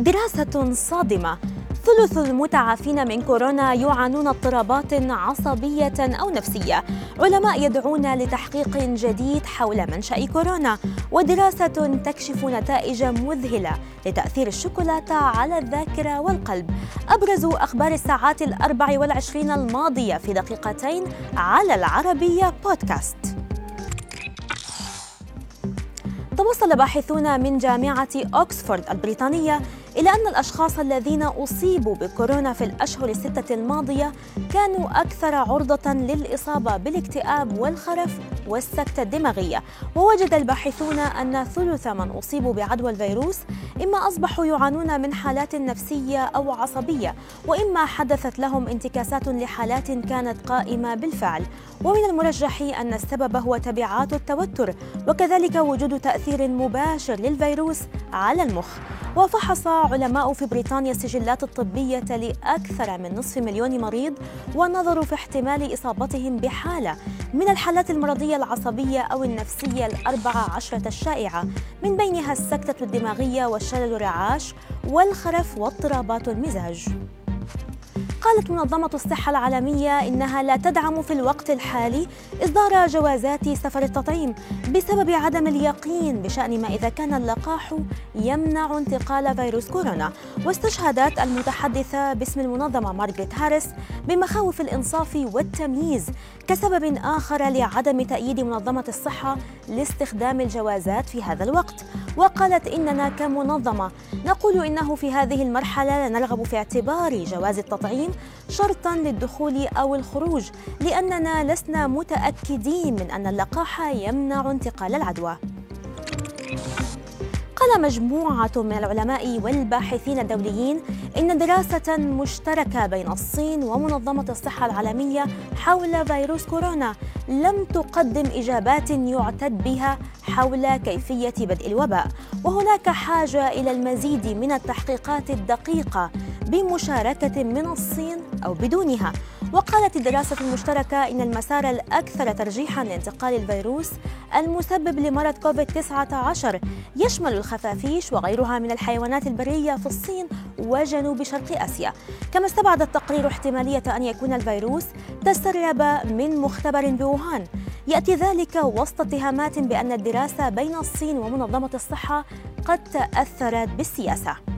دراسة صادمة. ثلث المتعافين من كورونا يعانون اضطرابات عصبية أو نفسية. علماء يدعون لتحقيق جديد حول منشأ كورونا. ودراسة تكشف نتائج مذهلة لتأثير الشوكولاتة على الذاكرة والقلب. أبرز أخبار الساعات الأربع والعشرين الماضية في دقيقتين على العربية بودكاست. توصل باحثون من جامعة أوكسفورد البريطانية إلى أن الأشخاص الذين أصيبوا بكورونا في الأشهر الستة الماضية كانوا أكثر عرضة للإصابة بالاكتئاب والخرف. والسكتة الدماغية. ووجد الباحثون أن ثلث من أصيبوا بعدوى الفيروس إما أصبحوا يعانون من حالات نفسية أو عصبية وإما حدثت لهم انتكاسات لحالات كانت قائمة بالفعل. ومن المرجح أن السبب هو تبعات التوتر وكذلك وجود تأثير مباشر للفيروس على المخ. وفحص علماء في بريطانيا السجلات الطبية لأكثر من نصف مليون مريض ونظروا في احتمال إصابتهم بحالة من الحالات المرضية العصبية أو النفسية الأربعة عشرة الشائعة. من بينها السكتة الدماغية والشلل الرعاش والخرف واضطرابات المزاج. قالت منظمة الصحة العالمية إنها لا تدعم في الوقت الحالي إصدار جوازات سفر التطعيم بسبب عدم اليقين بشأن ما إذا كان اللقاح يمنع انتقال فيروس كورونا. واستشهدت المتحدثة باسم المنظمة مارغريت هاريس بمخاوف الإنصاف والتمييز كسبب آخر لعدم تأييد منظمة الصحة لاستخدام الجوازات في هذا الوقت. وقالت إننا كمنظمة. نقول إنه في هذه المرحلة لا نرغب في اعتبار جواز التطعيم شرطا للدخول أو الخروج لأننا لسنا متأكدين من أن اللقاح يمنع انتقال العدوى. قال مجموعة من العلماء والباحثين الدوليين إن دراسة مشتركة بين الصين ومنظمة الصحة العالمية حول فيروس كورونا لم تقدم إجابات يعتد بها حول كيفية بدء الوباء. وهناك حاجة إلى المزيد من التحقيقات الدقيقة بمشاركة من الصين أو بدونها. وقالت الدراسة المشتركة إن المسار الأكثر ترجيحا لانتقال الفيروس المسبب لمرض كوفيد-19 يشمل الخفافيش وغيرها من الحيوانات البرية في الصين وجنوب شرق آسيا. كما استبعد التقرير احتمالية أن يكون الفيروس تسرب من مختبر بوهان. يأتي ذلك وسط اتهامات بأن الدراسة بين الصين ومنظمة الصحة قد تأثرت بالسياسة.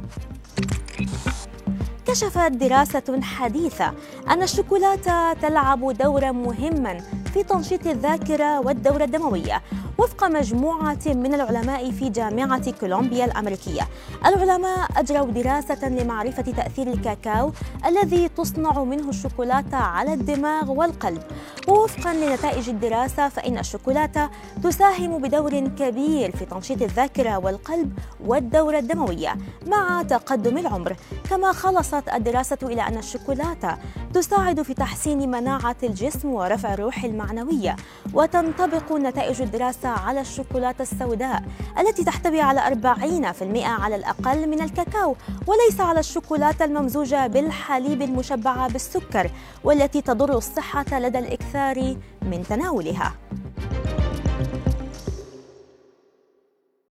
كشفت دراسة حديثة أن الشوكولاتة تلعب دورا مهما في تنشيط الذاكرة والدورة الدموية وفق مجموعة من العلماء في جامعة كولومبيا الأمريكية. العلماء أجروا دراسة لمعرفة تأثير الكاكاو الذي تصنع منه الشوكولاتة على الدماغ والقلب. ووفقا لنتائج الدراسة فإن الشوكولاتة تساهم بدور كبير في تنشيط الذاكرة والقلب والدورة الدموية مع تقدم العمر. كما خلصت الدراسة إلى أن الشوكولاتة تساعد في تحسين مناعة الجسم ورفع الروح المعنوية وتنطبق نتائج الدراسة على الشوكولاتة السوداء التي تحتوي على 40% على الأقل من الكاكاو وليس على الشوكولاتة الممزوجة بالحليب المشبعة بالسكر والتي تضر الصحة لدى الإكثار من تناولها.